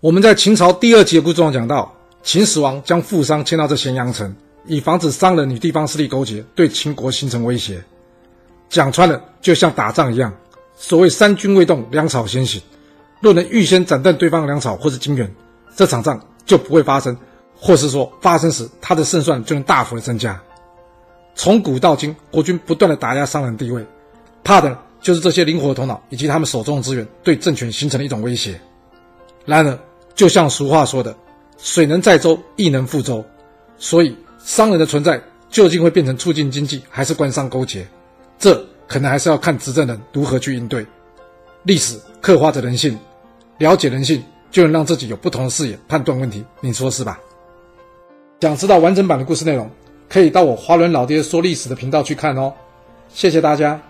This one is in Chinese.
我们在秦朝第二集的故事中讲到，秦始皇将富商迁到这咸阳城，以防止商人与地方势力勾结，对秦国形成威胁。讲穿了，就像打仗一样，所谓三军未动，粮草先行。若能预先斩断对方粮草或是金元，这场仗就不会发生，或是说发生时，他的胜算就能大幅的增加。从古到今，国君不断的打压商人地位，怕的就是这些灵活头脑以及他们手中的资源对政权形成了一种威胁。然而，就像俗话说的，“水能载舟，亦能覆舟”，所以商人的存在究竟会变成促进经济，还是官商勾结？这可能还是要看执政人如何去应对。历史刻画着人性，了解人性，就能让自己有不同的视野判断问题。你说是吧？想知道完整版的故事内容，可以到我华伦老爹说历史的频道去看哦。谢谢大家。